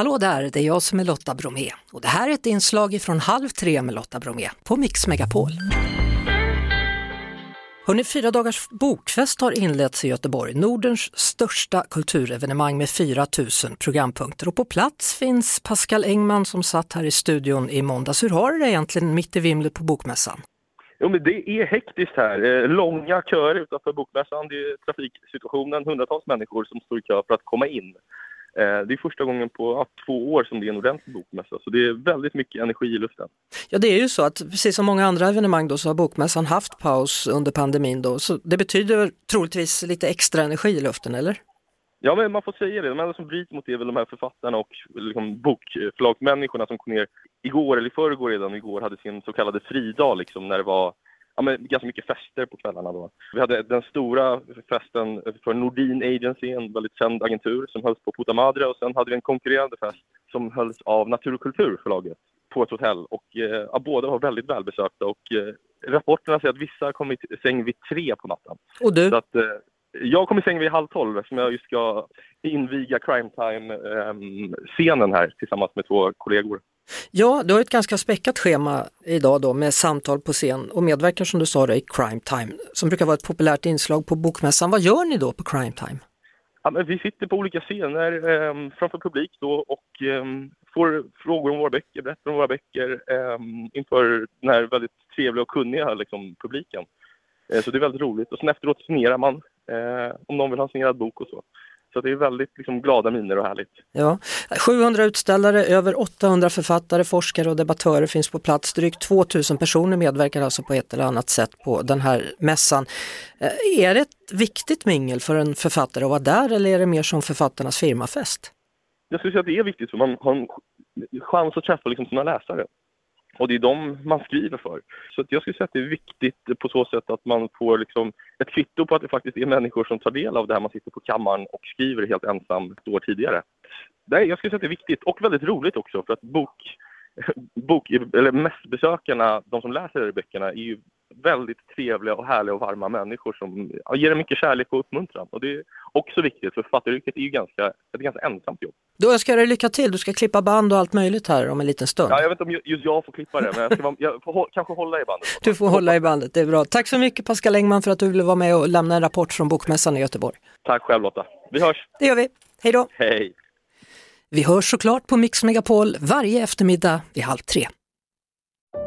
Hallå där, det är jag som är Lotta Bromé och det här är ett inslag från Halv tre med Lotta Bromé på Mix Megapol. Hörrni, fyra dagars bokfest har inletts i Göteborg, Nordens största kulturevenemang med 4 000 programpunkter. Och på plats finns Pascal Engman som satt här i studion i måndags. Hur har du det egentligen mitt i vimlet på Bokmässan? Jo, men det är hektiskt här. Eh, långa köer utanför Bokmässan. Det är trafiksituationen, hundratals människor som står i kö för att komma in. Eh, det är första gången på ja, två år som det är en ordentlig bokmässa, så det är väldigt mycket energi i luften. Ja, det är ju så att precis som många andra evenemang då så har bokmässan haft paus under pandemin då, så det betyder troligtvis lite extra energi i luften, eller? Ja, men man får säga det. De enda som bryter mot det är väl de här författarna och liksom, bokförlagsmänniskorna som kom ner igår, eller i förrgår redan igår, hade sin så kallade fridag liksom, när det var ja, men ganska mycket fester på kvällarna då. Vi hade den stora festen för Nordin Agency, en väldigt känd agentur som hölls på Puta Madre och sen hade vi en konkurrerande fest som hölls av Natur och kulturförlaget på ett hotell och eh, ja, båda var väldigt välbesökta och eh, rapporterna säger att vissa kom i säng vid tre på natten. Och du? Så att, eh, jag kom i säng vid halv tolv eftersom jag just ska inviga Crime Time-scenen här tillsammans med två kollegor. Ja, du har ett ganska späckat schema idag då med samtal på scen och medverkar som du sa då, i Crime Time som brukar vara ett populärt inslag på Bokmässan. Vad gör ni då på Crime Time? Ja, men vi sitter på olika scener eh, framför publik då och eh, får frågor om våra böcker, berättar om våra böcker eh, inför den här väldigt trevliga och kunniga liksom, publiken. Eh, så det är väldigt roligt och sen efteråt signerar man eh, om någon vill ha en signerad bok och så. Så det är väldigt liksom, glada miner och härligt. Ja. 700 utställare, över 800 författare, forskare och debattörer finns på plats. Drygt 2000 personer medverkar alltså på ett eller annat sätt på den här mässan. Eh, är det ett viktigt mingel för en författare att vara där eller är det mer som författarnas firmafest? Jag skulle säga att det är viktigt för man har en chans att träffa liksom sina läsare. Och det är de man skriver för. Så jag skulle säga att det är viktigt på så sätt att man får liksom ett kvitto på att det faktiskt är människor som tar del av det här. Man sitter på kammaren och skriver helt ensam ett år tidigare. Nej, jag skulle säga att det är viktigt och väldigt roligt också för att bok, bok eller mässbesökarna, de som läser böckerna, är ju väldigt trevliga och härliga och varma människor som ger en mycket kärlek och uppmuntran. Och det är också viktigt för författaryrket är ju ganska, ett ganska ensamt jobb. Då önskar jag dig lycka till, du ska klippa band och allt möjligt här om en liten stund. Ja, jag vet inte om just jag får klippa det, men jag, ska, jag får kanske hålla i bandet. Du får hålla i bandet, det är bra. Tack så mycket Pascal Engman för att du ville vara med och lämna en rapport från Bokmässan i Göteborg. Tack själv Lotta. Vi hörs! Det gör vi. Hej då! Hej! Vi hörs såklart på Mix Megapol varje eftermiddag vid halv tre.